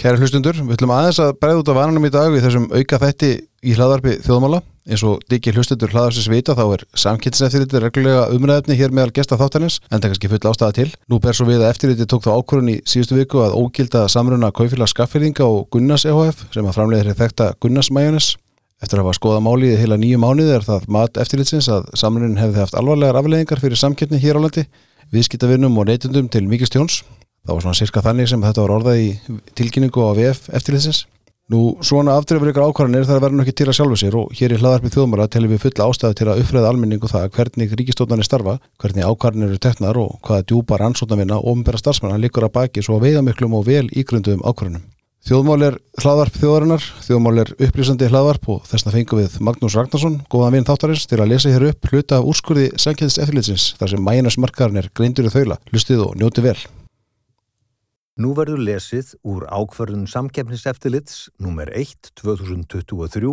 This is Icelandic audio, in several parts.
Kæri hlustundur, við ætlum aðeins að bregða út af vananum í dag við þessum auka þætti í hlaðarpi þjóðmála. eins og diggi hlustundur hlaðarsins vita þá er samkynnseftirliti reglulega umræðefni hér meðal gesta þáttanins en það er kannski full ástæða til. Nú ber svo við að eftirliti tók þá ákvörðun í síðustu viku að ógilda samruna kaufélag skaffyrðinga og Gunnars EHF sem að framleiðir þetta Gunnars Majónis. Eftir að hafa skoða málið í heila nýju mánuði er það mat eftirlitsins að samrunin hefði haft alvarlegar afleðingar fyrir samkynni hér á landi, viðskiptavinnum og neytundum til mikistjóns það var svona cirka þannig sem þetta var orðað í tilkynningu á VF eftirlitsins. Nú svona aftrefur ykkur ákvarðanir þar verður nokkið til að sjálfu sér og hér í hlaðarpið þjóðmála telum við fulla ástæðu til að uppfræða almenningu það hvernig ríkistóttanir starfa, hvernig ákvarðanir eru teknar og hvaða djúpar ansótnavinna og umbera starfsmanna likur að baki svo veiðamiklum og vel ígrunduðum ákvarðanum. Þjóðmál er hlaðvarp þjóðarinnar, þjóðmál er upplýsandi hlaðvarp og þessna fengum við Magnús Ragnarsson, góðan vinn þáttarins, til að lesa hér upp hluta af úrskurði Sankjæðis eftirlitsins þar sem mæjinasmarkarinn er greindur í þaula, hlustið og njóti vel. Nú verður lesið úr ákvarðun samkeppniseftilits nr. 1-2023,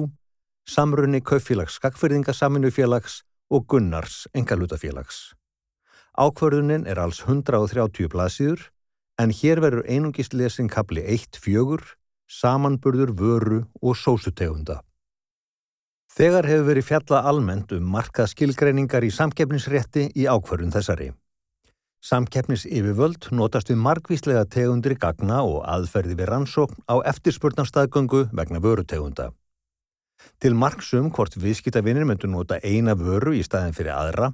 samrunni Kaufélags Skakfyrðingasaminufélags og Gunnars Engalutafélags. Ákvarðunin er alls 130 blaðsýður en hér verður einungist lesin kapli 1-4, samanburður vöru og sósutegunda. Þegar hefur verið fjalla almennt um markað skilgreiningar í samkeppnisrétti í ákvarðun þessari. Samkeppnis yfirvöld notast við margvíslega tegundir gagna og aðferði við rannsókn á eftirspurnarstaðgöngu vegna vörutegunda. Til margsum hvort viðskiptavinnir myndur nota eina vöru í staðin fyrir aðra,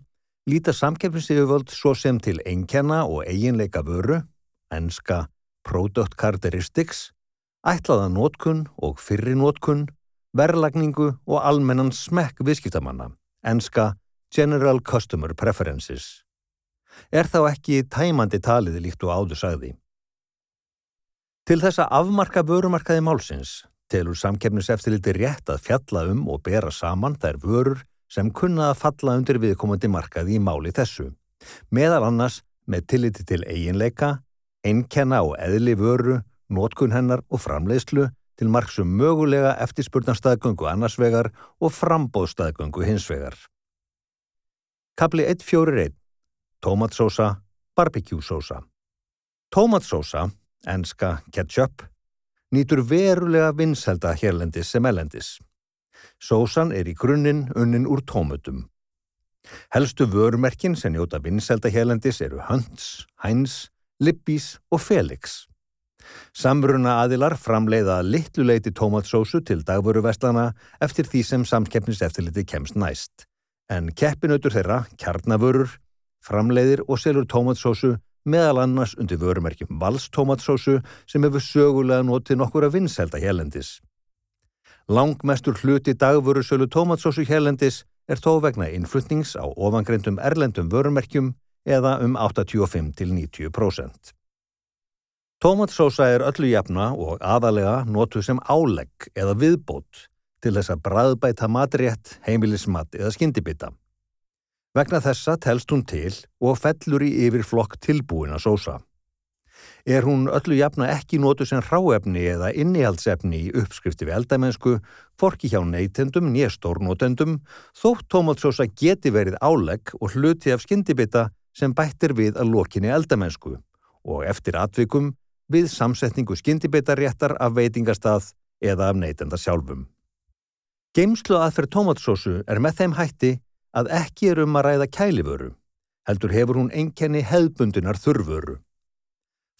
líta samkeppnis yfirvöld svo sem til einkenna og eiginleika vöru, enska Product Characteristics, ætlaða nótkunn og fyrri nótkunn, verlagningu og almennan smekk viðskiptamanna, enska General Customer Preferences er þá ekki tæmandi taliði líkt og áður sagði. Til þess að afmarka vörumarkaði málsins telur samkefniseftiliti rétt að fjalla um og bera saman þær vörur sem kunna að falla undir viðkomandi markaði í máli þessu, meðal annars með tilliti til eiginleika, einnkenna og eðli vöru, nótkun hennar og framleiðslu til marksum mögulega eftirspurnarstaðgöngu annarsvegar og frambóðstaðgöngu hinsvegar. Kapli 141 tómatsósa, barbecue-sósa. Tómatsósa, enska ketchup, nýtur verulega vinselda hérlendis sem ellendis. Sósan er í grunninn unnin úr tómutum. Helstu vörumerkin sem njóta vinselda hérlendis eru Hunts, Heinz, Lippis og Felix. Samruna aðilar framleiða litluleiti tómatsósu til dagvöruverslana eftir því sem samkeppniseftiliti kemst næst. En keppinautur þeirra, kjarnavörur, framleiðir og selur tómatsósu meðal annars undir vörumerkjum valstómatsósu sem hefur sögulega notið nokkur að vinnselda helendis. Langmestur hluti dagvörusölu tómatsósu helendis er þó vegna innflutnings á ofangreindum erlendum vörumerkjum eða um 85-90%. Tómatsósa er öllu jafna og aðalega notuð sem álegg eða viðbót til þess að bræðbæta matrétt, heimilismat eða skyndibita. Vegna þessa telst hún til og fellur í yfirflokk tilbúina sósa. Er hún öllu jafna ekki nótu sem ráefni eða innihaldsefni í uppskrifti við eldamennsku, forki hjá neytendum, nýjastórnótendum, þótt tómatsósa geti verið álegg og hluti af skyndibita sem bættir við að lokinni eldamennsku og eftir atvikum við samsetningu skyndibitaréttar af veitingastað eða af neytenda sjálfum. Geimslu aðferð tómatsósu er með þeim hætti að ekki er um að ræða kælivöru, heldur hefur hún einkenni hefðbundunar þurrvöru.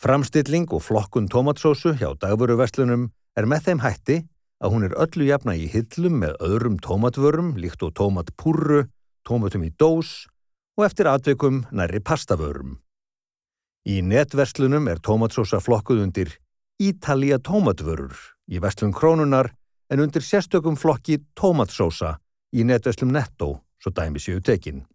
Framstilling og flokkun tomatsósu hjá dagvöruverslunum er með þeim hætti að hún er öllu jafna í hillum með öðrum tomatvörum líkt og tomatpúrru, tomatum í dós og eftir atveikum næri pastavörum. Í netverslunum er tomatsósa flokkuð undir Ítalija tomatvörur í verslun krónunar en undir sérstökum flokki tomatsósa í netverslum Netto svo dæmi séu tekin.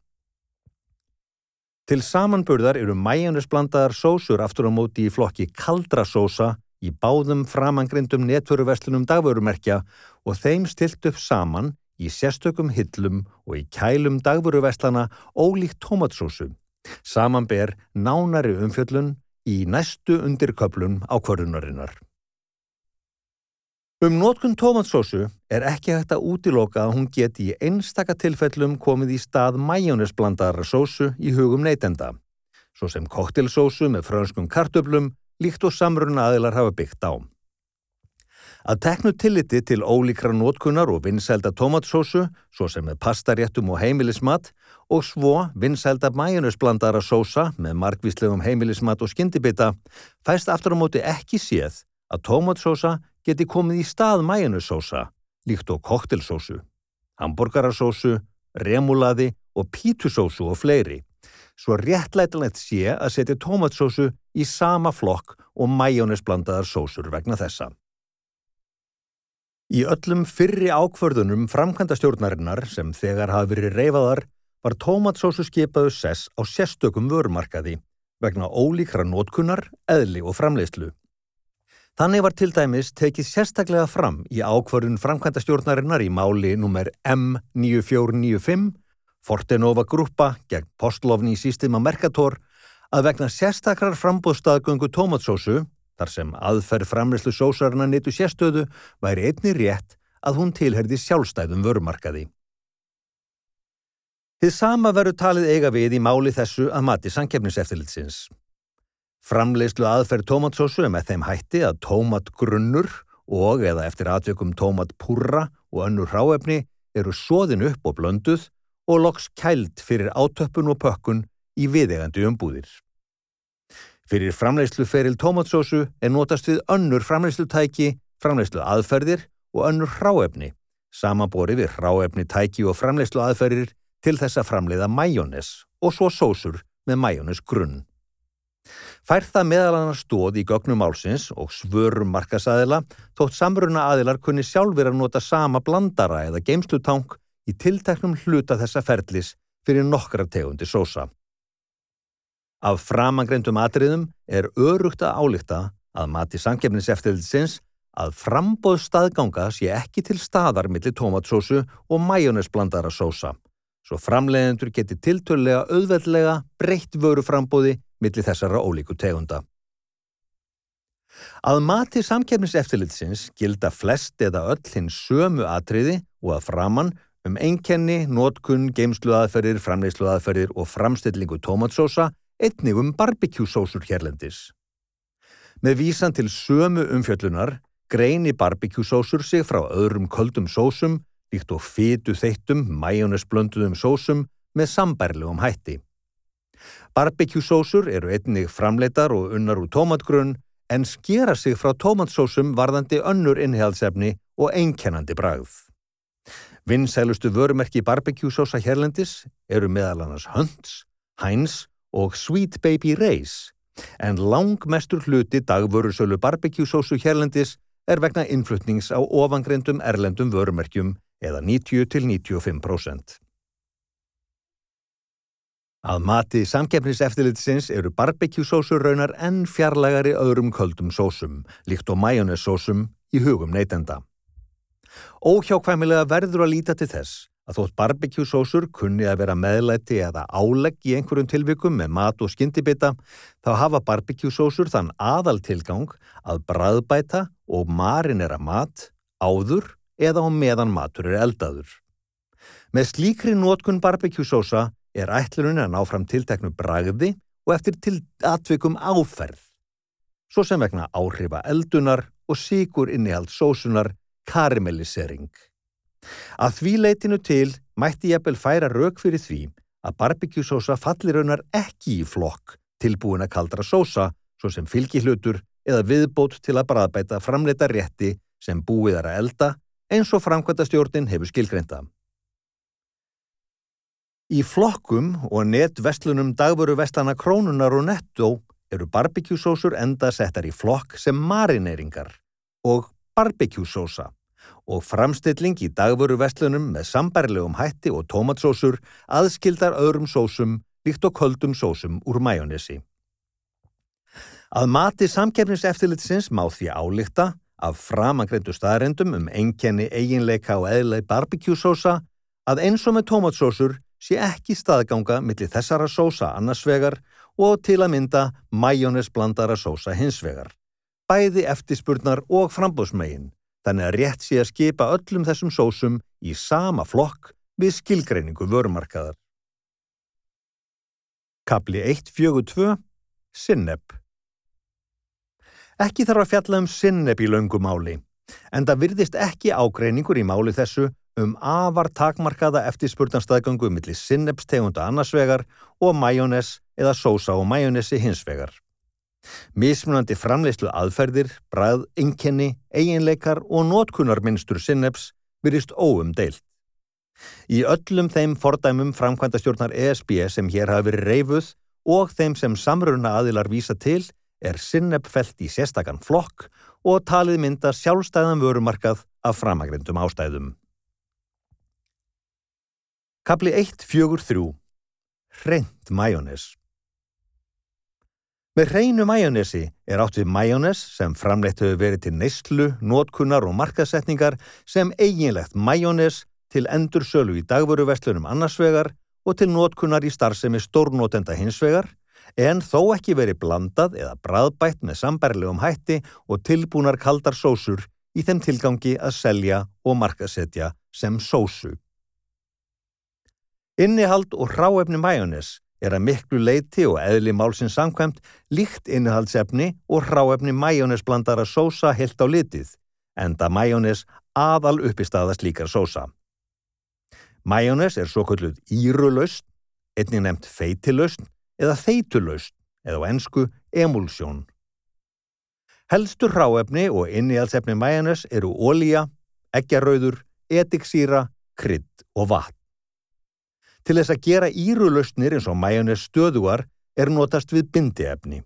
Til samanburðar eru mæjanusblandaðar sósur aftur á móti í flokki kaldrasósa í báðum framangrindum netföruverslunum dagvörumerkja og þeim stilt upp saman í sérstökum hillum og í kælum dagvöruverslana ólíkt tomatsósu. Saman ber nánari umfjöllun í næstu undirköplun á kvörunarinnar. Um nótkun tómatsósu er ekki hægt að útiloka að hún geti í einstaka tilfellum komið í stað majónisblandara sósu í hugum neytenda, svo sem koktelsósu með frönskum kartöblum líkt og samruna aðilar hafa byggt á. Að teknu tilliti til ólíkra nótkunnar og vinsælda tomatsósu, svo sem með pastaréttum og heimilismat, og svo vinsælda mæjunusblandara sósa með margvíslegum heimilismat og skyndibita, fæst aftur á móti ekki séð að tomatsósa geti komið í stað mæjunussósa, líkt og koktelsósu, hamburgarasósu, remulaði og pítusósu og fleiri, svo réttlætilegt sé að setja tomatsósu í sama flokk og mæjunusblandaðar sósur vegna þessa. Í öllum fyrri ákvörðunum framkvæmdastjórnarinnar sem þegar hafi verið reyfaðar var tómatsósu skipaðu sess á sérstökum vörumarkaði vegna ólíkra nótkunnar, eðli og framleiðslu. Þannig var til dæmis tekið sérstaklega fram í ákvörðun framkvæmdastjórnarinnar í máli nr. M9495 Fortenova grúpa gegn postlofni í sístima Mercator að vegna sérstakrar frambóðstaðgöngu tómatsósu Þar sem aðferð framleyslu sósarna netu sérstöðu væri einni rétt að hún tilherði sjálfstæðum vörumarkaði. Þið sama veru talið eiga við í máli þessu að mati sankefniseftilitsins. Framleyslu aðferð tómatsósu er með þeim hætti að tómatgrunnur og eða eftir atveikum tómatpúrra og önnur ráefni eru svoðin upp og blönduð og loks kæld fyrir átöppun og pökkun í viðegandi umbúðir. Fyrir framleiðsluferil tómatsósu er notast við önnur framleiðslutæki, framleiðslu aðferðir og önnur hráefni, samanbori við hráefni tæki og framleiðslu aðferðir til þess að framleiða mæjónes og svo sósur með mæjónes grunn. Fær það meðal annar stóð í gögnum álsins og svörum markasæðila þótt samruna aðilar kunni sjálfur að nota sama blandara eða geimslutang í tilteknum hluta þessa ferlis fyrir nokkra tegundi sósa. Af framangreyndum atriðum er örugt að álíkta að mati samkefniseftilsins að frambóð staðganga sé ekki til staðar millir tómatsósu og majónesblandara sósa, svo framleiðendur geti tiltölulega auðveldlega breytt vöru frambóði millir þessara ólíku tegunda. Að mati samkefniseftilsins gilda flest eða öll hins sömu atriði og að framann um einkenni, nótkunn, geimsluaðferðir, framleiðsluaðferðir og framstillingu tómatsósa einnig um barbekjúsósur hérlendis. Með vísan til sömu umfjöllunar greini barbekjúsósur sig frá öðrum köldum sósum líkt og fytu þeittum, mæjónesblönduðum sósum með sambærlegum hætti. Barbekjúsósur eru einnig framleitar og unnar úr tómatgrunn en skera sig frá tómatsósum varðandi önnur innhjálpsefni og einkennandi bragð. Vinsælustu vörumerki barbekjúsósa hérlendis eru meðal annars Hunts, Heinz og Sweet Baby Race, en langmestur hluti dagvörusölu barbecue-sósu hérlendis er vegna innflutnings á ofangrindum erlendum vörumerkjum eða 90-95%. Að mati samkeppniseftilitsins eru barbecue-sósur raunar enn fjarlægari öðrum köldum sósum, líkt og majónessósum í hugum neytenda. Óhjákvæmilega verður að líta til þess að þótt barbecue-sósur kunni að vera meðlæti eða álegg í einhverjum tilvikum með mat og skyndibita, þá hafa barbecue-sósur þann aðal tilgang að bræðbæta og marinera mat, áður eða á meðan matur er eldaður. Með slíkri nótkun barbecue-sósa er ætlunum að ná fram tilteknu bræði og eftir til atvikum áferð, svo sem vegna áhrifa eldunar og síkur innihald sósunar karamellisering. Að því leitinu til mætti ég eppel færa rauk fyrir því að barbekjúsósa fallir raunar ekki í flokk tilbúin að kaldra sósa svo sem fylgihlutur eða viðbót til að bræðbæta framleita rétti sem búið er að elda eins og framkvæmta stjórnin hefur skilgreinda. Í flokkum og netverslunum dagveru vestana krónunar og netto eru barbekjúsósur enda settar í flokk sem marineringar og barbekjúsósa og framstilling í dagvöru vestlunum með sambærlegum hætti og tómatsósur aðskildar öðrum sósum líkt og köldum sósum úr mæjónesi. Að mati samkefniseftilitsins má því álíkta af framangreindu staðrendum um enkenni eiginleika og eðlei barbecue-sósa að eins og með tómatsósur sé ekki staðganga millir þessara sósa annarsvegar og til að mynda mæjónesblandara sósa hinsvegar, bæði eftirspurnar og frambóðsmegin þannig að rétt sé að skipa öllum þessum sósum í sama flokk við skilgreiningu vörumarkaðar. Kapli 1.4.2 Sinneb Ekki þarf að fjalla um sinneb í laungumáli, En það virðist ekki ágreiningur í máli þessu um afar takmarkaða eftirspurnarstaðgöngu millir sinnepstegunda annarsvegar og majónes eða sósa og majónesi hinsvegar. Mismunandi framleyslu aðferðir, bræð, inkenni, eiginleikar og nótkunarmynstur sinneps virðist óum deilt. Í öllum þeim fordæmum framkvæmda stjórnar ESB sem hér hafi verið reyfuð og þeim sem samruna aðilar vísa til er sinneb felt í sérstakann flokk og talið mynda sjálfstæðan vörumarkað af framagrindum ástæðum. Kapli 1.4.3 Hreint majónes Með hreinu majónesi er átt við majónes sem framleitt hefur verið til neyslu, nótkunnar og markasetningar sem eiginlegt majónes til endur sölu í dagvöruverslunum annarsvegar og til nótkunnar í starfsemi stórnótenda hinsvegar en þó ekki verið blandað eða bræðbætt með sambærlegum hætti og tilbúnar kaldar sósur í þeim tilgangi að selja og markasetja sem sósu. Innihald og hráefni majónes er að miklu leiti og eðli málsins samkvæmt líkt innihaldsefni og hráefni majónesblandara sósa helt á litið, enda majónes aðal uppistaðast líkar sósa. Majónes er svo kalluð írulaust, einnig nefnt feitilaust eða þeitulaust eða á ennsku emulsjón. Helstur hráefni og innihaldsefni majónes eru ólíja, eggjarauður, etiksýra, krydd og vatn. Til þess að gera írulaustnir eins og majónes stöðuar er notast við bindiefni.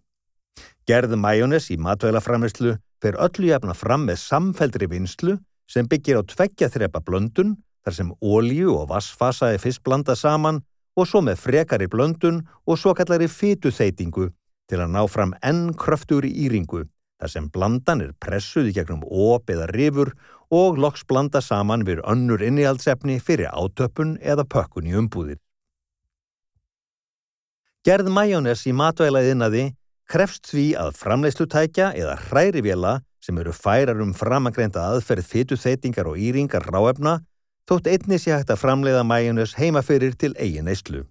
Gerð majónes í matvælaframislu fer öllu jafna fram með samfældri vinslu sem byggir á tveggja þrepa blöndun þar sem ólíu og vassfasa er fyrst blanda saman og svo með frekari blöndun og svo kallari fytuþeitingu til að ná fram enn kröftur í íringu þar sem blandan er pressuð í gegnum óp eða rifur og loks blanda saman við önnur innihaldsefni fyrir átöpun eða pökkun í umbúðir. Gerð majónes í matvælaðinaði krefst því að framleiðslutækja eða hrærivéla sem eru færar um framagreinda aðferð fytuþeitingar og íringar ráefna þótt einni sé hægt að framleiða majónes heima fyrir til eigin eislu.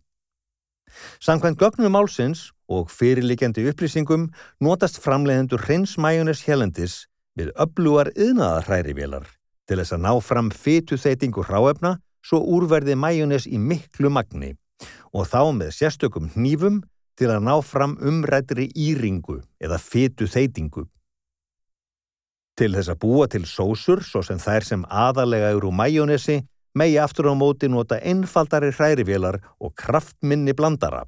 Samkvæmt gögnum málsins og fyrirlikjandi upplýsingum notast framleiðendur hreins majónes helendis við öflugar yðnaðarhærivélar til þess að ná fram fytuþeitingu hráefna svo úrverði majónes í miklu magni og þá með sérstökum hnífum til að ná fram umrættri íringu eða fytuþeitingu. Til þess að búa til sósur, svo sem þær sem aðalega eru majónesi, megi aftur á móti nota einfaldari hrærivélar og kraftminni blandara,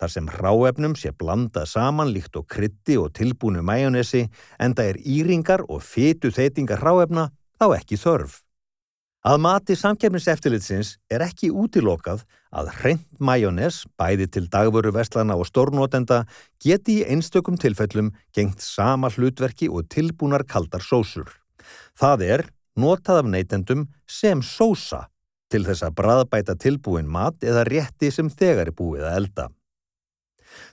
þar sem hráefnum sé blandað saman líkt og krytti og tilbúinu majónesi, en það er íringar og fytu þeitingar hráefna þá ekki þörf. Að mati samkefniseftilitsins er ekki útilokað að hreint majónes, bæði til dagvöru vestlana og stórnótenda, geti í einstökum tilfellum gengt sama hlutverki og tilbúnar kaldar sósur. Það er notað af neytendum sem sósa til þess að bræðbæta tilbúin mat eða rétti sem þegar er búið að elda.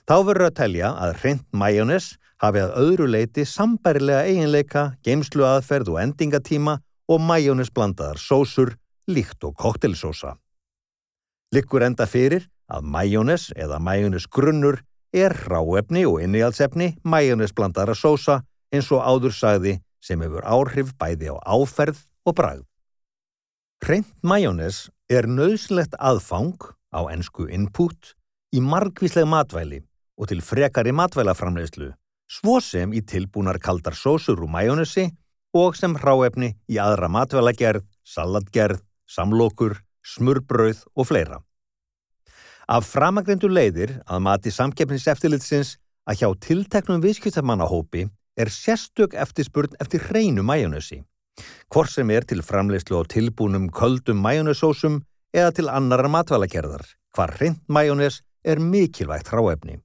Þá verður að telja að hreint majónes hafi að öðru leiti sambærilega eiginleika, geimslu aðferð og endingatíma og majónesblandaðar sósur líkt og koktelsósa. Likkur enda fyrir að majónes eða majónesgrunnur er ráefni og innihaldsefni majónesblandaðara sósa eins og áður sagði sem hefur áhrif bæði á áferð og bragð. Hreint majónes er nöðslegt aðfang á ennsku input í margvísleg matvæli og til frekari matvælaframleyslu, svo sem í tilbúnar kaldar sósur úr majónesi og sem hráefni í aðra matvælagerð, salatgerð, samlokur, smurbröð og fleira. Af framagrindu leiðir að mati samkeppniseftilitsins að hjá tilteknum viðskiptamannahópi er sérstök eftirspurn eftir hreinu majónösi, hvort sem er til framleyslu og tilbúnum köldum majónösósum eða til annara matvælagerðar, hvar hreint majónös er mikilvægt hráefni.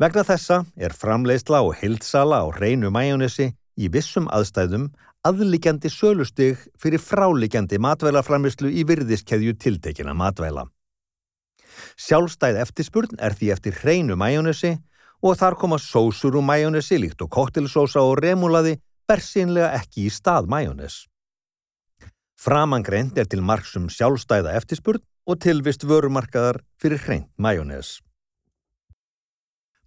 Vegna þessa er framleysla og hildsala á hreinu majónösi í vissum aðstæðum aðlikjandi sölustig fyrir frálikjandi matvælaframislu í virðiskeðju tiltekina matvæla. Sjálfstæð eftirspurn er því eftir hreinu majónesi og þar koma sósur úr majónesi líkt og koktelsósa og remulaði bersinlega ekki í stað majónes. Framangreint er til margsum sjálfstæða eftirspurn og tilvist vörumarkaðar fyrir hreint majónes.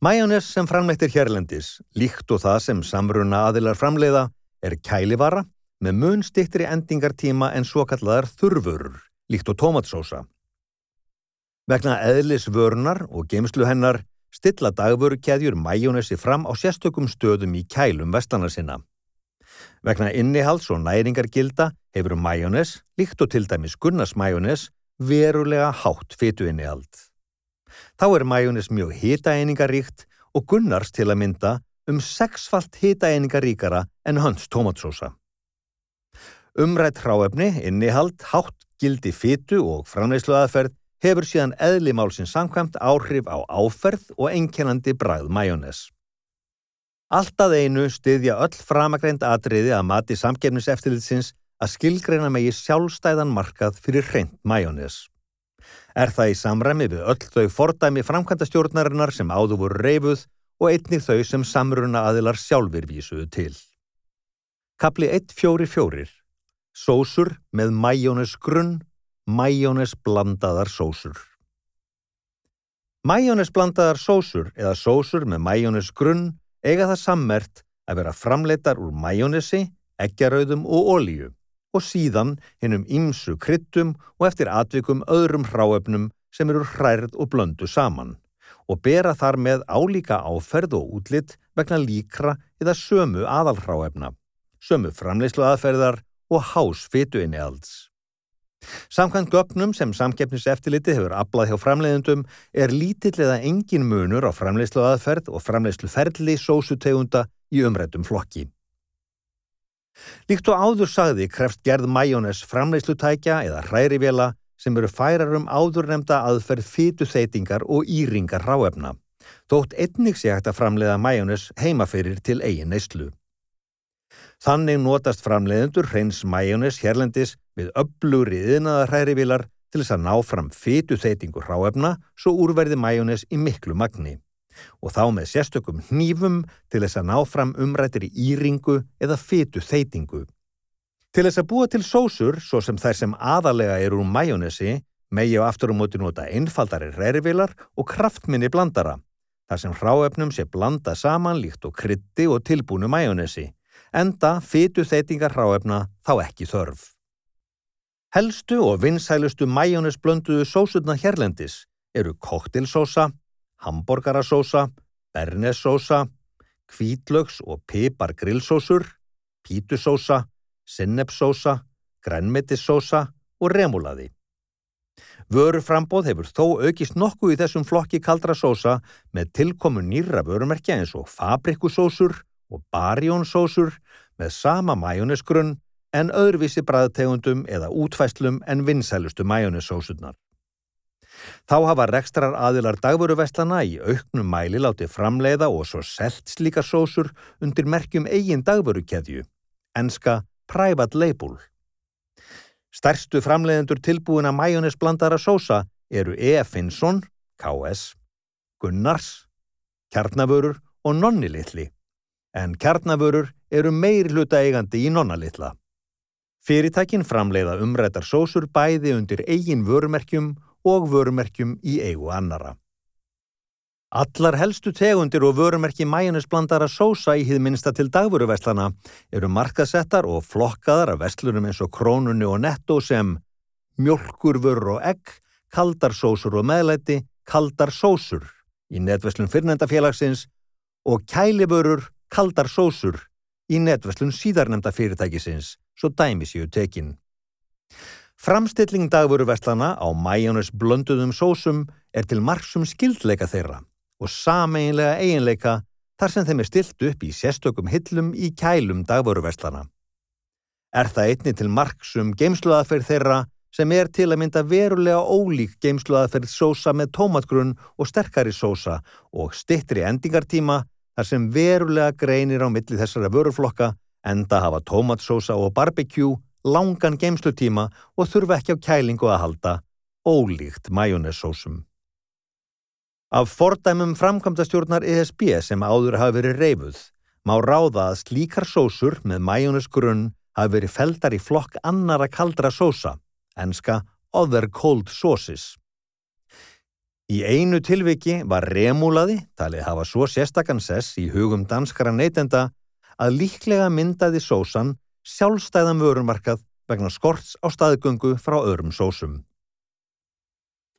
Majónes sem framleittir hérlendis, líkt og það sem samruna aðilar framleiða, er kælivara með mun stittri endingartíma en svo kalladar þurfurur, líkt og tómatsósa. Vegna eðlis vörunar og geimslu hennar stilla dagvörukeðjur majónesi fram á sérstökum stöðum í kælum vestlana sinna. Vegna innihalds og næringargilda hefur majónes, líkt og til dæmis Gunnars majónes, verulega hátt fytu innihald. Þá er majónes mjög hitaeiningaríkt og Gunnars til að mynda um sexfalt hitaeiningaríkara en hans tomatsósa. Umrætt hráefni, innihald, hátt gildi fytu og framleysluaðferð hefur síðan eðlimálsins samkvæmt áhrif á áferð og einkennandi bræð majónes. Alltaf einu styðja öll framagreind atriði að mati samgefniseftilitsins að skilgreina megi sjálfstæðan markað fyrir hreint majónes. Er það í samræmi við öll þau fordæmi framkvæmda stjórnarinnar sem áður voru reyfuð og einnig þau sem samruna aðilar sjálfur vísuðu til. Kapli 1.4.4 Sósur með majónes grunn, majónes blandaðar sósur. Majónes blandaðar sósur eða sósur með majónes grunn eiga það sammert að vera framleitar úr majónesi, eggjarauðum og ólíu og síðan hinnum ímsu kryttum og eftir atvikum öðrum hráefnum sem eru hrærð og blöndu saman og bera þar með álíka áferð og útlitt vegna líkra eða sömu aðalhráefna, sömu framleyslu aðferðar og hás fytu inni alls. Samkvæmt gögnum sem samkeppniseftiliti hefur aflað hjá framleiðundum er lítill eða engin munur á framleiðslu aðferð og framleiðslu ferli sósutegunda í umrættum flokki. Líkt og áður sagði krefst gerð majónes framleiðslutækja eða hrærivéla sem eru færar um áðurnemda aðferð fytu þeitingar og íringar ráefna, þótt einnig sé hægt að framleiða majónes heimaferir til eigin neyslu. Þannig notast framleiðendur hreins majónes hérlendis við öblugri yðnaðarhærivilar til þess að ná fram fytu þeitingu hráefna svo úrverði majónes í miklu magni og þá með sérstökum hnífum til þess að ná fram umrættir í íringu eða fytu þeitingu. Til þess að búa til sósur, svo sem þær sem aðalega eru úr majónesi, megi á aftur og móti nota einfaldari hrærivilar og kraftminni blandara, þar sem hráefnum sé blanda saman líkt og krytti og tilbúnu majónesi enda fytu þeitingar hráefna þá ekki þörf. Helstu og vinsælustu majónesblönduðu sósutna hérlendis eru koktilsósa, hamburgarasósa, bernessósa, kvítlögs og pipargrillsósur, pítusósa, sinnepsósa, grænmetissósa og remulaði. Vöruframbóð hefur þó aukist nokkuð í þessum flokki kaldra sósa með tilkomu nýra vörumerkja eins og fabrikusósur, og barjónsósur með sama majónesgrunn en öðruvísi bræðtegundum eða útfæslum en vinsælustu majónessósurnar. Þá hafa rekstrar aðilar dagvöruvestlana í auknum mæli látið framleiða og svo selt slíka sósur undir merkjum eigin dagvörukeðju, enska Private Label. Stærstu framleiðendur tilbúina majónesblandara sósa eru E. Finnsson, KS, Gunnars, Kjarnavörur og Nonnilitli en kjarnavörur eru meir hluta eigandi í nonnalitla. Fyrirtækin framleiða umrættar sósur bæði undir eigin vörumerkjum og vörumerkjum í eigu annara. Allar helstu tegundir og vörumerki mæjunisblandara sósa í hið minsta til dagvöruveslana eru markasettar og flokkaðar af vestlunum eins og krónunni og netto sem mjölkurvörur og egg, kaldarsósur og meðlæti, kaldarsósur í netveslun fyrrnendafélagsins og kælivörur kaldar sósur í netverslun síðarnemda fyrirtækisins, svo dæmi séu tekin. Framstilling dagvöruverslana á mæjónus blönduðum sósum er til margsum skildleika þeirra og sameinlega eiginleika þar sem þeim er stilt upp í sérstökum hillum í kælum dagvöruverslana. Er það einni til margsum geimsluðaðferð þeirra sem er til að mynda verulega ólík geimsluðaðferð sósa með tómatgrunn og sterkari sósa og stittri endingartíma þar sem verulega greinir á milli þessara vöruflokka enda hafa tómatsósa og barbecue langan geimslutíma og þurfa ekki á kælingu að halda, ólíkt majónessósum. Af fordæmum framkvæmdastjórnar ESB sem áður hafi verið reyfuð, má ráða að slíkar sósur með majónessgrunn hafi verið feldar í flokk annara kaldra sósa, enska other cold sauces. Í einu tilviki var remúlaði, talið hafa svo sérstakann sess í hugum danskara neytenda, að líklega myndaði sósan sjálfstæðan vörumarkað vegna skorts á staðgöngu frá öðrum sósum.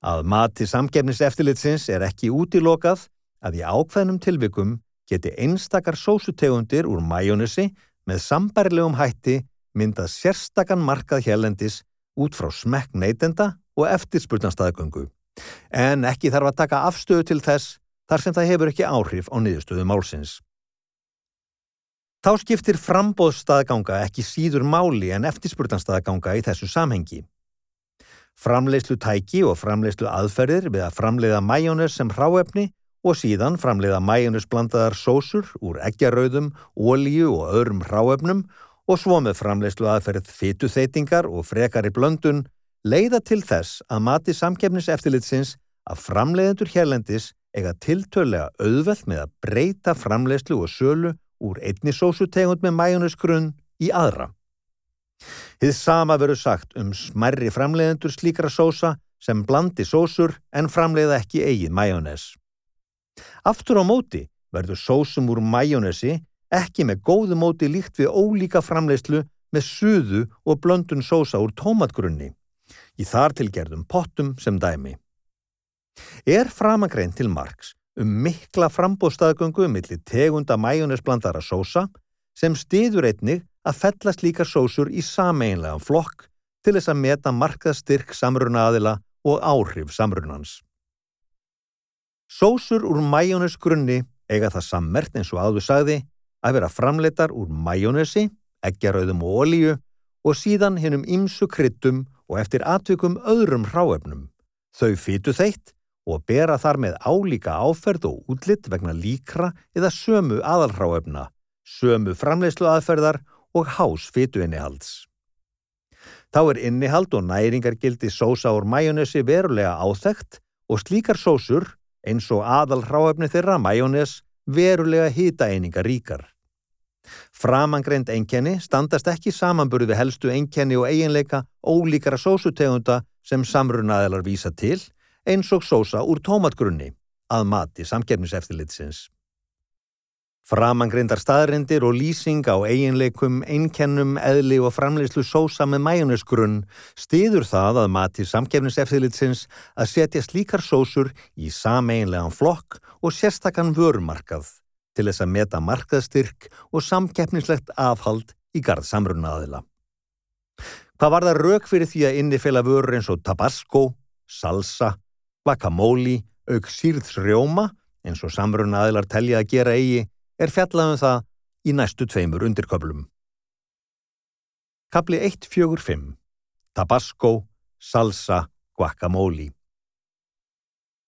Að mati samgefniseftilitsins er ekki útilokað að í ákveðnum tilvikum geti einstakar sósutegundir úr majónisi með sambærlegum hætti myndað sérstakann markað hérlendis út frá smekk neytenda og eftirspurnastæðgöngu. En ekki þarf að taka afstöðu til þess þar sem það hefur ekki áhrif á niðurstöðu málsins. Þá skiptir frambóðsstaðganga ekki síður máli en eftirspurnastæðganga í þessu samhengi. Framleiðslu tæki og framleiðslu aðferðir við að framleiða majónes sem hráefni og síðan framleiða majónusblandaðar sósur úr eggjarauðum, ólíu og öðrum hráefnum og svo með framleiðslu aðferð fytuþeitingar og frekari blöndun leiða til þess að mati samkefniseftilitsins að framleiðendur hérlendis eiga tiltölega auðvelt með að breyta framleiðslu og sölu úr einni sósutegund með majónusgrunn í aðra. Þið sama veru sagt um smerri framleiðendur slíkra sósa sem blandi sósur en framleiða ekki eigin majónes. Aftur á móti verður sósum úr majónesi ekki með góðu móti líkt við ólíka framleiðslu með suðu og blöndun sósa úr tómatgrunni, í þar tilgerðum pottum sem dæmi. Er framangrein til margs um mikla frambóðstaðgöngu millir tegunda majónesblandara sósa sem stiður einnig að fellast líka sósur í sameinlega flokk til þess að meta markaðstyrk samruna aðila og áhrif samrunans. Sósur úr majónesgrunni eiga það sammert eins og áður sagði að vera framleitar úr majónesi, eggjarauðum og olíu og síðan hinnum ymsu kryttum og eftir atvikum öðrum hráefnum. Þau fytu þeitt og bera þar með álíka áferð og útlitt vegna líkra eða sömu aðalhráefna, sömu framleyslu aðferðar og hás fytu innihalds. Þá er innihald og næringargildi sósa úr majónesi verulega áþægt og slíkar sósur eins og aðal hráefni þeirra, majónes, verulega hýtaeininga ríkar. Framangreind einkenni standast ekki samanburði helstu einkenni og eiginleika ólíkara sósutegunda sem samrunaðilar vísa til, eins og sósa úr tómatgrunni, að mati samgefniseftilitsins. Framangreindar staðrindir og lýsing á eiginleikum, einkennum, eðli og framleyslu sósa með mæjunisgrunn stiður það að mati samkefniseftilitsins að setja slíkar sósur í sameinlegan flokk og sérstakann vörumarkað til þess að meta markaðstyrk og samkeppnislegt afhald í gard samrunnaðila. Hvað var það rauk fyrir því að innifela vörur eins og tabasco, salsa, guacamole, auk sírðsrjóma eins og samrunnaðilar telja að gera eigi er fjallaðum það í næstu tveimur undirköplum. Kapli 1.4.5 Tabasco, salsa, guacamole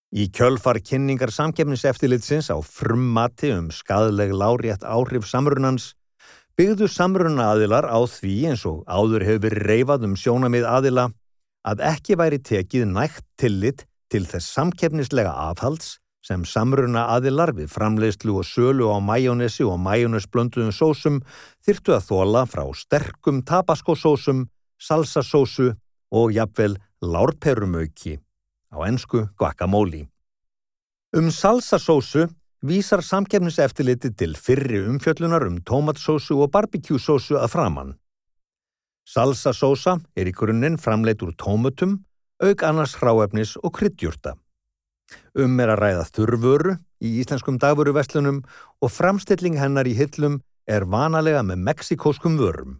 Í kjölfar kynningar samkefniseftilitsins á frummati um skadleg lárétt áhrif samrunans byggðu samruna aðilar á því eins og áður hefur verið reyfað um sjónamið aðila að ekki væri tekið nægt tillit til þess samkefnislega afhalds sem samruna aðilar við framleiðslu og sölu á majónesi og majónesblönduðum sósum þyrtu að þóla frá sterkum tabaskosósum, salsasósu og jafnvel lárperumauki, á ennsku guacamole. Um salsasósu vísar samkefniseftiliti til fyrri umfjöllunar um tómatsósu og barbecue-sósu að framann. Salsasósa er í grunninn framleitt úr tómutum, auk annars hráefnis og kryddjúrta. Um er að ræða þurrvöru í íslenskum dagvöruverslunum og framstilling hennar í hillum er vanalega með meksikóskum vörum.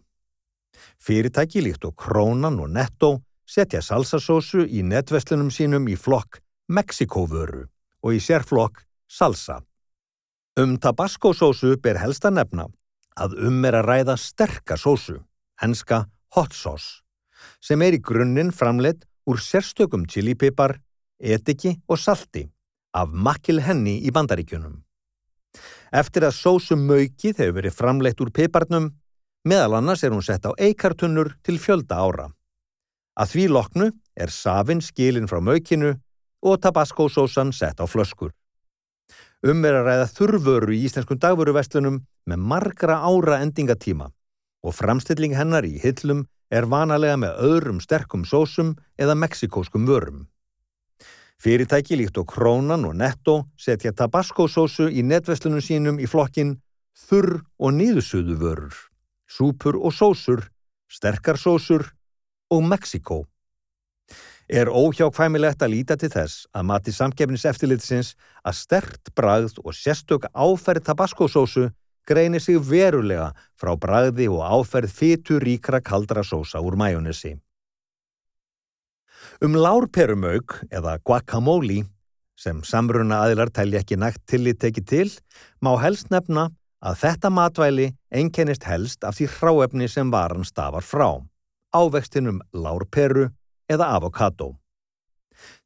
Fyrirtæki líkt og Krónan og Netto setja salsasósu í netverslunum sínum í flokk Meksikóvöru og í sérflokk salsa. Um tabascosósu ber helst að nefna að um er að ræða sterkasósu, henska hot sauce, sem er í grunninn framleitt úr sérstökum chilipipar, etiki og salti af makil henni í bandaríkjunum. Eftir að sósum maukið hefur verið framleitt úr piparnum, meðal annars er hún sett á eikartunnur til fjölda ára. Að því loknu er safin skilin frá maukinu og tabascosósan sett á flöskur. Um er að ræða þurfvöru í íslenskum dagvöruverslunum með margra ára endingatíma og framstilling hennar í hillum er vanalega með öðrum sterkum sósum eða meksikóskum vörum. Fyrirtæki líkt og Krónan og Netto setja tabascosósu í netverslunum sínum í flokkin þurr og nýðusuðu vörur, súpur og sósur, sterkar sósur og Mexiko. Er óhjákvæmilegt að líta til þess að mati samkefnis eftirlitsins að stert bragð og sérstök áferð tabaskosósu greinir sig verulega frá bragði og áferð fytu ríkra kaldra sósa úr mæjónesi. Um lárperumauk eða guacamole sem samruna aðilar tælja ekki nægt tillit tekið til má helst nefna að þetta matvæli einkennist helst af því hráefni sem varan stafar frá, ávextinum lárperu eða avokado.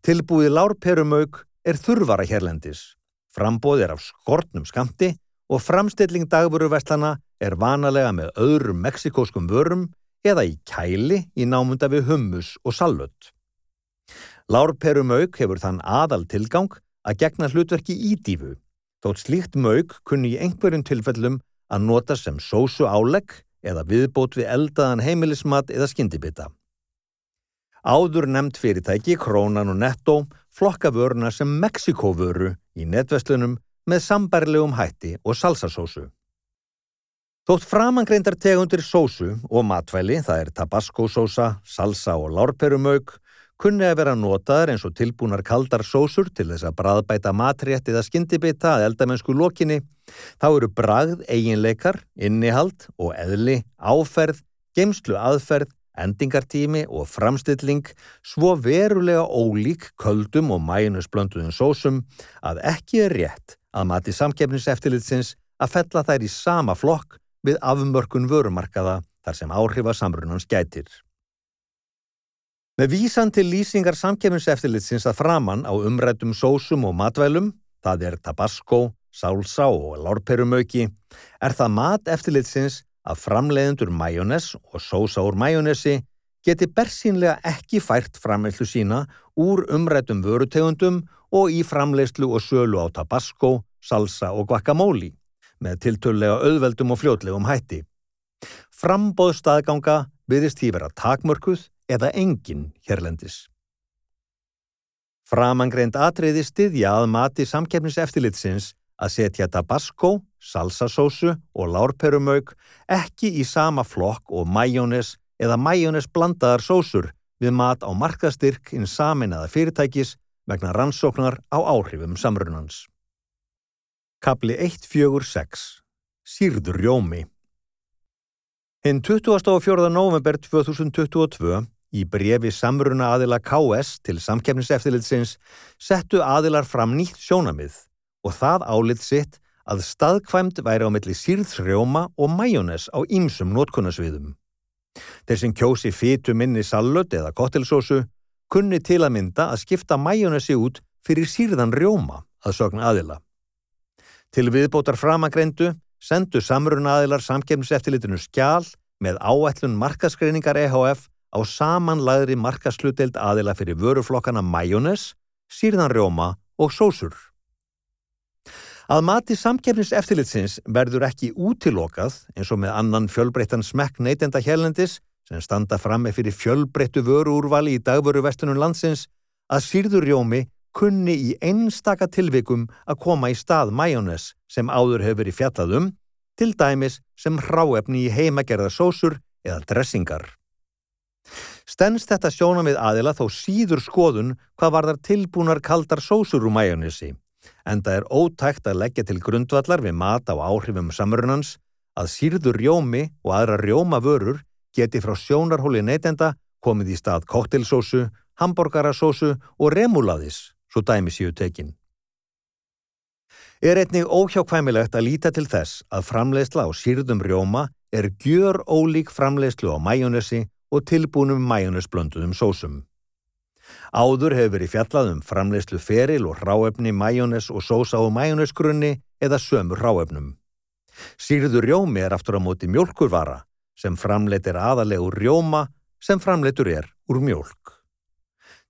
Tilbúið lárperumauk er þurvara hérlendis, frambóð er af skortnum skamti og framstilling dagvöruverslana er vanalega með öðrum meksikóskum vörum eða í kæli í námunda við hummus og salvött. Lárperumauk hefur þann aðal tilgang að gegna hlutverki í dífu Þótt slíkt mög kunni í einhverjum tilfellum að nota sem sósu álegg eða viðbót við eldaðan heimilismat eða skyndibita. Áður nefnd fyrirtæki, Krónan og Netto flokka vöruna sem Mexikóvöru í netverslunum með sambarlegum hætti og salsasósu. Þótt framangreindar tegundir sósu og matvæli, það er tabascosósa, salsa og lárperumög, kunni að vera notaðar eins og tilbúnar kaldar sósur til þess að bræðbæta matrétt eða skyndibita að eldamennsku lokinni, þá eru bræð eiginleikar, innihald og eðli, áferð, geimslu aðferð, endingartími og framstilling svo verulega ólík köldum og mænusblönduðum sósum að ekki er rétt að mati samkefniseftilitsins að fella þær í sama flokk við afmörkun vörumarkaða þar sem áhrifa samrunans gætir. Með vísan til lýsingar samkeminseftilitsins að framann á umrættum sósum og matvælum, það er tabasco, sálsá og lárperumauki, er það mat eftirlitsins að framleiðendur majónes og sósa úr majónesi geti bersínlega ekki fært framleyslu sína úr umrættum vörutegundum og í framleyslu og sölu á tabasco, salsa og guacamole með tiltölulega auðveldum og fljótlegum hætti. Frambóð staðganga byrðist því vera takmörkuð eða engin hérlendis. Framangreind atriði styðja að mati samkeppniseftilitsins að setja tabasco, salsasósu og lárperumauk ekki í sama flokk og majónes eða majónes blandaðar sósur við mat á markastyrk inn saminnaða fyrirtækis vegna rannsóknar á áhrifum samrunans. Kapli 146 Sýrður Jómi Hinn 24. november 2022 Í brefi samruna aðila KS til samkefniseftilitsins settu aðilar fram nýtt sjónamið og það álit sitt að staðkvæmt væri á milli sírðsrjóma og majónes á ýmsum nótkunnasviðum. Þeir sem kjósi fytu minni sallöt eða kottelsósu kunni til að mynda að skipta majónesi út fyrir sírðan rjóma að sögna aðila. Til viðbótar framagreindu sendu samruna aðilar samkefniseftilitinu skjál með áætlun markaskreiningar EHF á samanlæðri markasluteld aðila fyrir vöruflokkana majónes, sírðanrjóma og sósur. Að mati samkefnis eftirlitsins verður ekki útilokað eins og með annan fjölbreyttan smekk neytenda helendis sem standa fram með fyrir fjölbreyttu vöruúrvali í dagvöruvestunum landsins að sírðurjómi kunni í einstaka tilvikum að koma í stað majónes sem áður hefur verið fjallað um, til dæmis sem hráefni í heimagerða sósur eða dressingar. Stens þetta sjónam við aðila þó síður skoðun hvað var þar tilbúnar kaldar sósur úr mæjónissi, en það er ótækt að leggja til grundvallar við mat á áhrifum samrunans að sírður rjómi og aðra rjómavörur geti frá sjónarhóli neytenda komið í stað koktelsósu, hamburgarasósu og remulaðis, svo dæmi síu tekin. Er einnig óhjákvæmilegt að líta til þess að framleiðsla á sírðum rjóma er gjör ólík framleiðslu á mæjónissi og tilbúnum mæjónusblönduðum sósum. Áður hefur verið fjallað um framleyslu feril og ráefni mæjónes og sósa á mæjónesgrunni eða sömur ráefnum. Sýrður rjómi er aftur á móti mjölkurvara sem framleitir aðalegur rjóma sem framleitur er úr mjölk.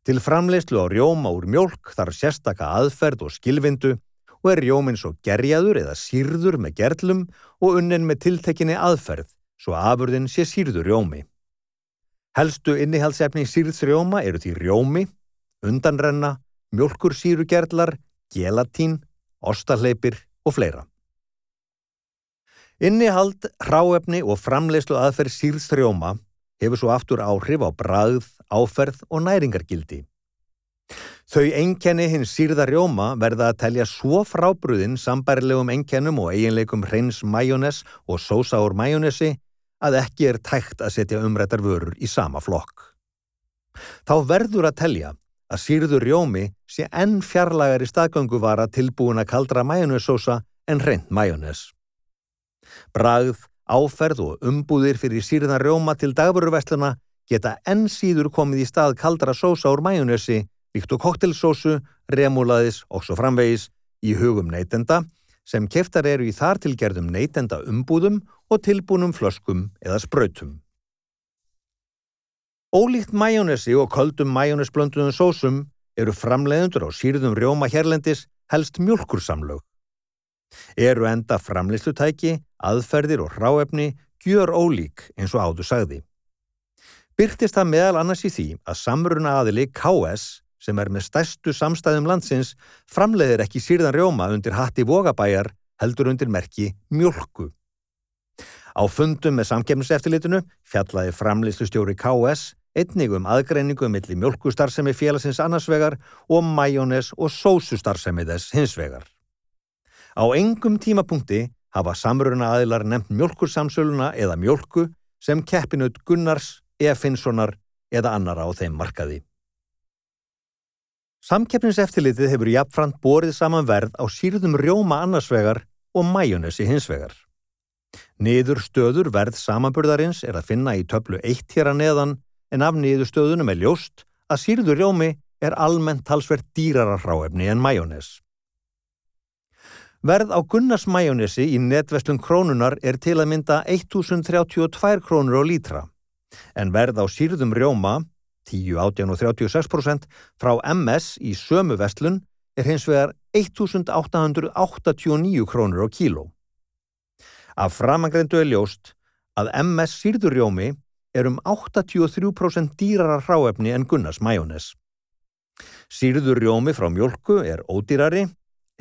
Til framleyslu á rjóma úr mjölk þarf sérstaka aðferð og skilvindu og er rjóminn svo gerjaður eða sýrður með gerlum og unnin með tiltekinni aðferð svo afurðin sé sýrður rjómi. Helstu innihaldsefni sírðsrjóma eru því rjómi, undanrenna, mjölkursýrugerlar, gelatín, ostahleipir og fleira. Innihald, hráefni og framleyslu aðferð sírðstrjóma hefur svo aftur áhrif á brað, áferð og næringargildi. Þau enkenni hins sírða rjóma verða að telja svo frábrúðin sambærilegum enkennum og eiginleikum hreins majónes og sósa úr majónesi að ekki er tækt að setja umrættar vörur í sama flokk. Þá verður að telja að sírður rjómi sé enn fjarlagar í staðgönguvara tilbúin að kaldra majónessósa en hreint majónes. Bragð, áferð og umbúðir fyrir sírðan rjóma til dagbururversluna geta enn síður komið í stað kaldra sósa úr majónesi, líkt og koktelsósu, remúlaðis og svo framvegis í hugum neytenda sem keftar eru í þar tilgerðum neytenda umbúðum og tilbúnum flöskum eða spröytum. Ólíkt majónesi og köldum majónesblönduðum sósum eru framleiðundur á sírðum rjóma hérlendis helst mjölkursamlög. Eru enda framleyslutæki, aðferðir og hráefni gjör ólík eins og áður sagði. Byrtist það meðal annars í því að samruna aðili KS sem er með stærstu samstæðum landsins framleiðir ekki sírðan rjóma undir hatti vogabæjar heldur undir merki mjölku. Á fundum með samkemniseftilitinu fjallaði framleiðslustjóri KS einnig um aðgreiningu millir mjölkustarfsemi félagsins annarsvegar og majónes og sósustarfsemi þess hinsvegar. Á engum tímapunkti hafa samruna aðilar nefnt mjölkursamsöluna eða mjölku sem keppinut Gunnars Efinssonar eða annara á þeim markaði. Samkeppniseftilitið hefur jafnframt borið saman verð á sírðum rjóma annarsvegar og majónesi hinsvegar. Niður stöður verð samanburðarins er að finna í töflu 1 hér að neðan en af niður stöðunum er ljóst að sírður rjómi er almennt talsvert dýrara hráefni en majónes. Verð á Gunnars majónesi í netverslun krónunar er til að mynda 1032 krónur á lítra en verð á sírðum rjóma, 10, 18 og 36% frá MS í sömu vestlun er hins vegar 1889 krónur á kíló. Af framangreindu er ljóst að MS sírðurjómi er um 83% dýrara hráefni en Gunnars majónes. Sírðurjómi frá mjölku er ódýrari,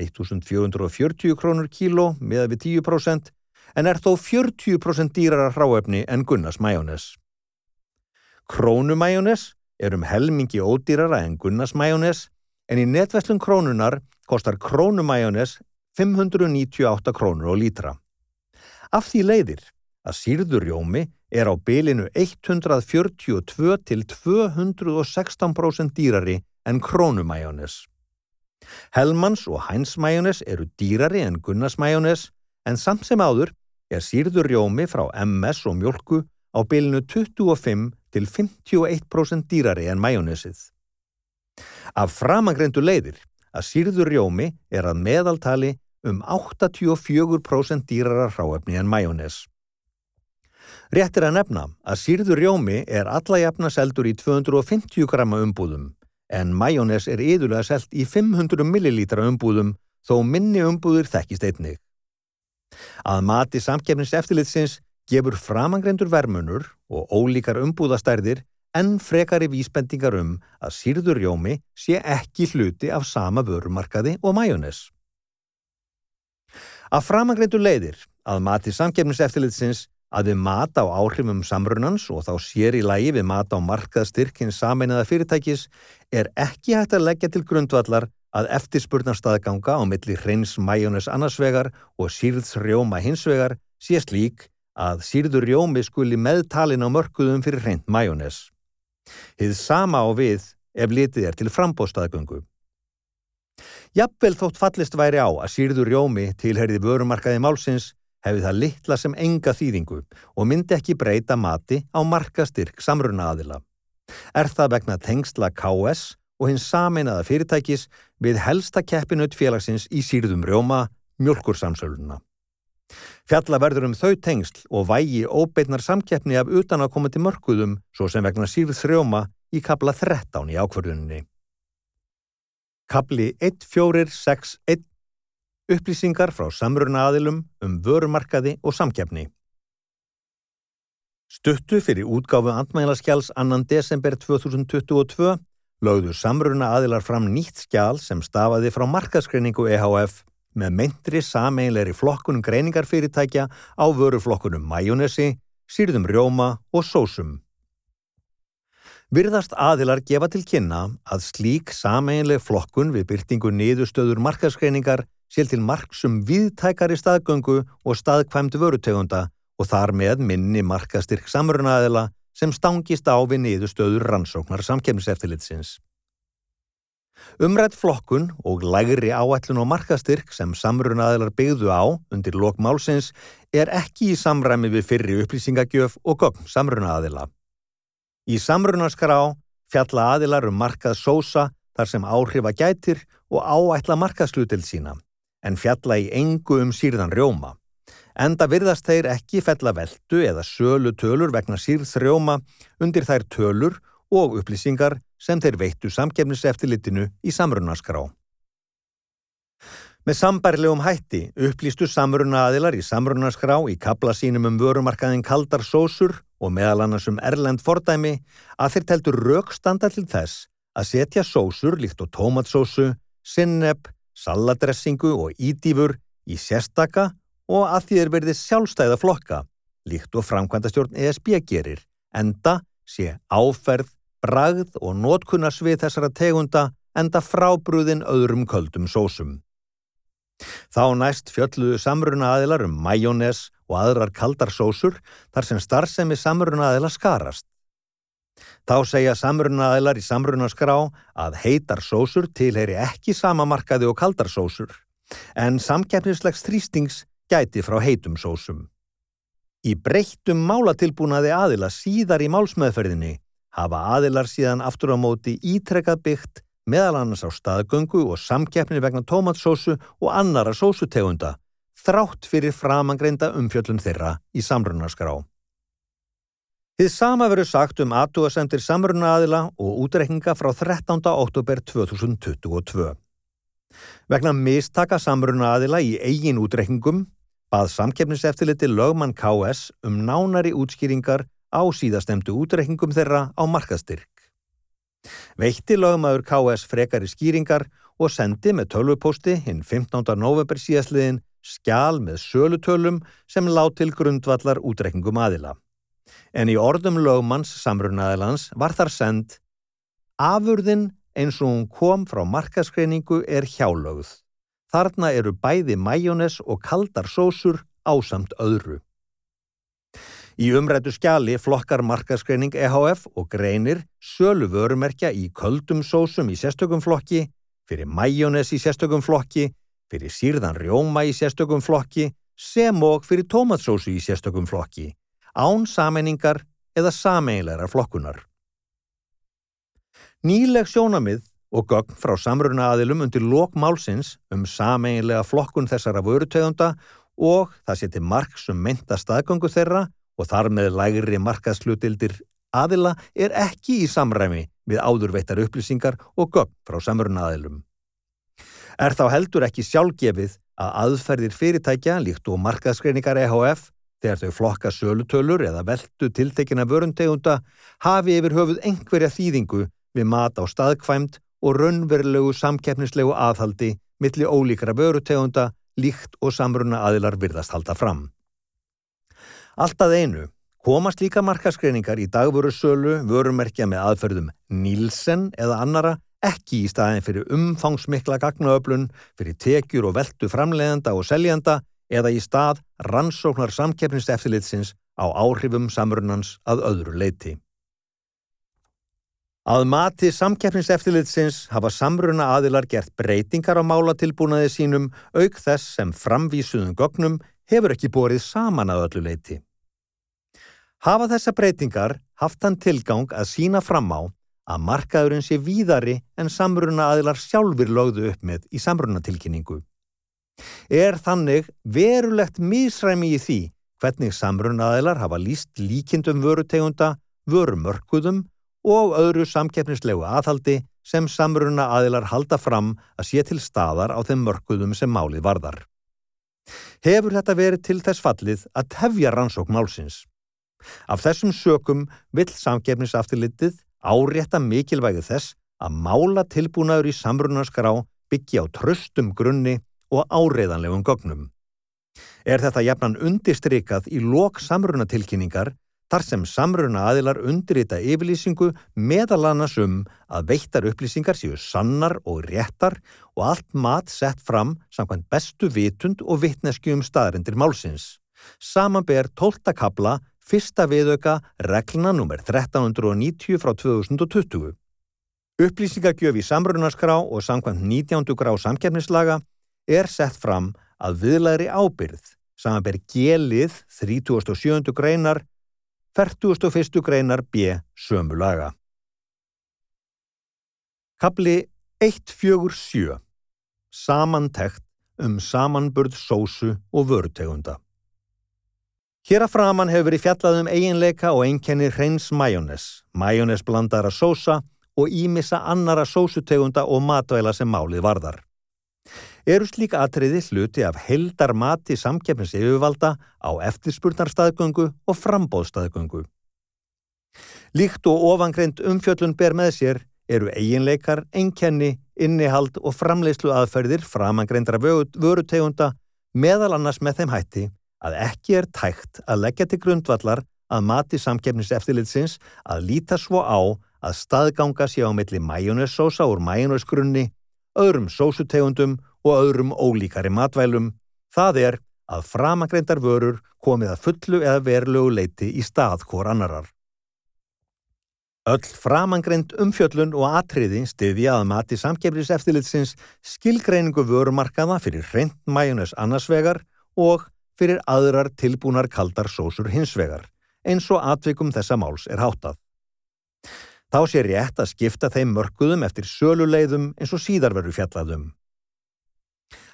1440 krónur kíló meða við 10% en er þó 40% dýrara hráefni en Gunnars majónes. Krónumæjónes er um helmingi ódýrara en Gunnarsmæjónes en í netverslun krónunar kostar krónumæjónes 598 krónur á lítra. Af því leiðir að sírðurjómi er á bylinu 142 til 216% dýrari en krónumæjónes. Helmans og hænsmæjónes eru dýrari en Gunnarsmæjónes en samt sem áður er sírðurjómi frá MS og mjölku á bylinu 25 til 51% dýrari en majónesið. Af framangreindu leiðir að sírður rjómi er að meðaltali um 84% dýrara hráefni en majónes. Rétt er að nefna að sírður rjómi er alla jafna seldur í 250 grama umbúðum en majónes er yðurlega selt í 500 millilítra umbúðum þó minni umbúður þekkist einnig. Að mati samkefnis eftirlitsins gefur framangrendur vermunur og ólíkar umbúðastærðir en frekari vísbendingar um að sírðurjómi sé ekki hluti af sama vörumarkaði og majónes. Að framangrendur leiðir að mati samkefniseftilitsins að við mata á áhrifum samrunans og þá sér í lægi við mata á markaðstyrkins sameinaða fyrirtækis er ekki hægt að leggja til grundvallar að eftirspurnarstaðganga á milli hreins majónes annarsvegar og sírðsrjóma hinsvegar sé slík að sírður rjómi skuli meðtalin á mörkuðum fyrir hreint majónes. Hið sama á við ef litið er til frambóstaðgöngu. Jafnvel þótt fallist væri á að sírður rjómi tilherði vörumarkaði málsins hefði það litla sem enga þýðingu og myndi ekki breyta mati á markastyrk samruna aðila. Er það vegna tengsla KS og hins sameinaða fyrirtækis við helsta keppinut félagsins í sírðum rjóma mjölkursamsöluna. Fjalla verður um þau tengsl og vægi óbeitnar samkeppni af utanakomandi mörguðum svo sem vegna sírð þrjóma í kabla 13 í ákvörðuninni. Kabli 1461 Upplýsingar frá samruna aðilum um vörumarkaði og samkeppni. Stuttu fyrir útgáfu andmælaskjáls annan desember 2022 lögðu samruna aðilar fram nýtt skjál sem stafaði frá markaskreiningu EHF með myndri sameinleiri flokkunum greiningarfyrirtækja á vöruflokkunum majónesi, sýrðum rjóma og sósum. Virðast aðilar gefa til kynna að slík sameinleg flokkun við byrtingu niðurstöður markaskreiningar sél til marksum viðtækari staðgöngu og staðkvæmdu vörutegunda og þar með minni markastyrk samrunaðila sem stangist á við niðurstöður rannsóknar samkemmiseftilitsins. Umrætt flokkun og lægri áætlun og markastyrk sem samrunaðilar byggðu á undir lokmálsins er ekki í samræmi við fyrri upplýsingagjöf og gogn samrunaðila. Í samrunaskrá fjalla aðilar um markað sósa þar sem áhrifa gætir og áætla markaðslutil sína, en fjalla í engu um sírðan rjóma. Enda virðast þeir ekki fella veldu eða sölu tölur vegna sírðs rjóma undir þær tölur og upplýsingar sem þeir veittu samgefniseftilitinu í samrunaskrá. Með sambærlegum hætti upplýstu samrunaaðilar í samrunaskrá í kabla sínum um vörumarkaðin kaldar sósur og meðal annars um erlend fordæmi að þeir teltur raukstanda til þess að setja sósur líkt og tómatsósu, sinneb, saladressingu og ídýfur í sérstaka og að því er verið sjálfstæða flokka, líkt og framkvæmdastjórn ESB gerir, enda sé áferð, bragð og nótkunnarsvið þessara tegunda enda frábrúðin öðrum köldum sósum. Þá næst fjölluðu samruna aðilar um majónes og aðrar kaldarsósur þar sem starfsemi samruna aðila skarast. Þá segja samruna aðilar í samruna skrá að heitar sósur tilheyri ekki sama markaði og kaldarsósur en samkeppnislegs þrýstings gæti frá heitum sósum. Í breyttum málatilbúnaði aðila síðar í málsmeðferðinni hafa aðilar síðan aftur á móti ítrekkað byggt meðal annars á staðgöngu og samkeppni vegna tómatsósu og annara sósutegunda, þrátt fyrir framangreinda umfjöllum þeirra í samrunarskrá. Þið sama veru sagt um aðtúasendir samrunaaðila og útrekninga frá 13. oktober 2022. Vegna mistaka samrunaaðila í eigin útrekningum bað samkeppniseftiliti lögmann KS um nánari útskýringar á síðastemdu útrekningum þeirra á markastyrk. Veitti lögmaður KS frekari skýringar og sendi með tölvupósti hinn 15. november síðasliðin skjál með sölutölum sem lág til grundvallar útreikningum aðila. En í orðum lögmanns samrunnaðilans var þar send Afurðin eins og hún kom frá markaskreiningu er hjálögð. Þarna eru bæði majónes og kaldar sósur ásamt öðru. Í umrættu skjali flokkar markaskreining EHF og greinir sölu vörumerkja í köldum sósum í sérstökum flokki, fyrir majónes í sérstökum flokki, fyrir sírðan rjóma í sérstökum flokki, sem og fyrir tómatsósu í sérstökum flokki, án sameiningar eða sameinlegar flokkunar. Nýleg sjónamið og gögn frá samruna aðilum undir lokmálsins um sameinlega flokkun þessara vörutegunda og það seti mark sem mynda staðgöngu þeirra og þar með lægri markaðslutildir aðila er ekki í samræmi við áðurveittar upplýsingar og gögn frá samrunnaðilum. Er þá heldur ekki sjálfgefið að aðferðir fyrirtækja líkt og markaðskreiningar EHF þegar þau flokka sölutölur eða veldu tiltekina vörundegunda hafi yfir höfuð einhverja þýðingu við mat á staðkvæmt og raunverulegu samkeppnislegu aðhaldi milli ólíkra vörutegunda líkt og samrunna aðilar virðast halda fram. Alltaf einu komast líka markaskreiningar í dagvörusölu vörumerkja með aðferðum Nílsen eða annara ekki í staðin fyrir umfangsmikla gagnaöflun fyrir tekjur og veldu framleiðanda og seljanda eða í stað rannsóknar samkeppniseftilitsins á áhrifum samrunans að öðru leiti. Að mati samkeppniseftilitsins hafa samruna aðilar gert breytingar á málatilbúnaði sínum auk þess sem framvísuðum gögnum hefur ekki borið saman að öllu leiti. Hafa þessa breytingar haft hann tilgang að sína fram á að markaðurinn sé víðari en samruna aðilar sjálfur lögðu upp með í samrunatilkynningu. Er þannig verulegt misræmi í því hvernig samruna aðilar hafa líst líkindum vörutegunda, vörumörkuðum og öðru samkeppnislegu aðhaldi sem samruna aðilar halda fram að sé til staðar á þeim mörkuðum sem málið varðar. Hefur þetta verið til þess fallið að tefja rannsók málsins? Af þessum sökum vill samgefnisaftilitið árétta mikilvægi þess að mála tilbúnaður í samrunarskrá byggja á tröstum grunni og áreiðanlegum gögnum. Er þetta jafnan undistrykað í lok samrunatilkynningar þar sem samruna aðilar undirrita yfirlýsingu meðal annars um að veittar upplýsingar séu sannar og réttar og allt mat sett fram samkvæmt bestu vitund og vittnesku um staðrindir málsins. Samanber 12. kabla, fyrsta viðauka, regluna nr. 1390 frá 2020. Upplýsingagjöf í samrunaskrá og samkvæmt 19. grá samkefnislaga er sett fram að viðlæri ábyrð, samanber G-lið 37. greinar 41. greinar B. Sömu laga. Kapli 147. Samantekt um samanburð sósu og vörutegunda. Hér að framann hefur verið fjallað um eiginleika og einkenni hreins majónes, majónes blandara sósa og ímissa annara sósutegunda og matvæla sem málið varðar eru slík atriði hluti af heldar mati samkeppnis yfirvalda á eftirspurnarstaðgöngu og frambóðstaðgöngu. Líkt og ofangreint umfjöllun ber með sér eru eiginleikar, einkenni, innihald og framleyslu aðferðir framangreindra vörutegunda meðal annars með þeim hætti að ekki er tækt að leggja til grundvallar að mati samkeppnis eftirlitsins að líta svo á að staðganga sé á milli majónessósa úr majónessgrunni, öðrum sósutegundum og öðrum ólíkari matvælum, það er að framangreindar vörur komið að fullu eða verulegu leiti í stað hvor annarar. Öll framangreind umfjöllun og atriði stiðja að mati samkefnis eftirlitsins skilgreiningu vörumarkaða fyrir hreint mæjunes annarsvegar og fyrir aðrar tilbúnar kaldar sósur hinsvegar, eins og atvikum þessa máls er háttað. Þá sé rétt að skipta þeim mörguðum eftir söluleiðum eins og síðar veru fjallaðum.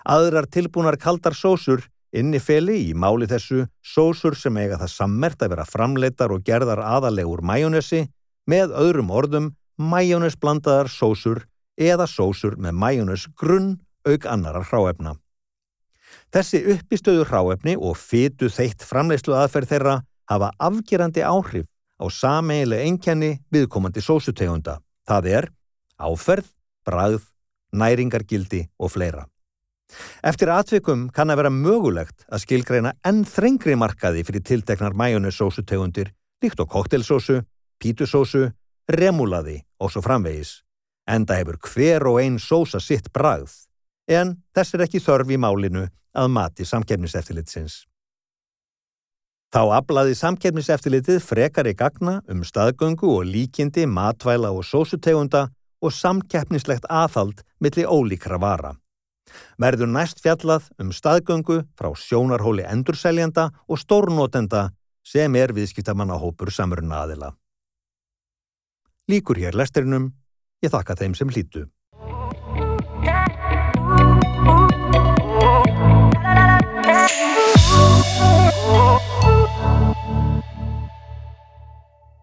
Aðrar tilbúnar kaldar sósur innifeli í máli þessu sósur sem eiga það sammert að vera framleitar og gerðar aðalegur majónesi með öðrum orðum majónes blandaðar sósur eða sósur með majónes grunn auk annarar hráefna. Þessi uppistöðu hráefni og fytu þeitt framleyslu aðferð þeirra hafa afgerandi áhrif á sameigileg einkenni viðkomandi sósutegunda. Það er áferð, brað, næringargildi og fleira. Eftir atvikum kann að vera mögulegt að skilgreina enn þrengri markaði fyrir tilteknar majónusósutegundir líkt á koktelsósu, pítusósu, remulaði og svo framvegis. Enda hefur hver og einn sósa sitt bragð, en þess er ekki þörf í málinu að mati samkefniseftilitsins. Þá aflaði samkefniseftilitið frekar í gagna um staðgöngu og líkindi, matvæla og sósutegunda og samkeppnislegt aðhald millir ólíkra vara verður næst fjallað um staðgöngu frá sjónarhóli endurseljanda og stórnótenda sem er viðskiptamannahópur samrunna aðila. Líkur hér lesturinnum, ég þakka þeim sem hlýtu.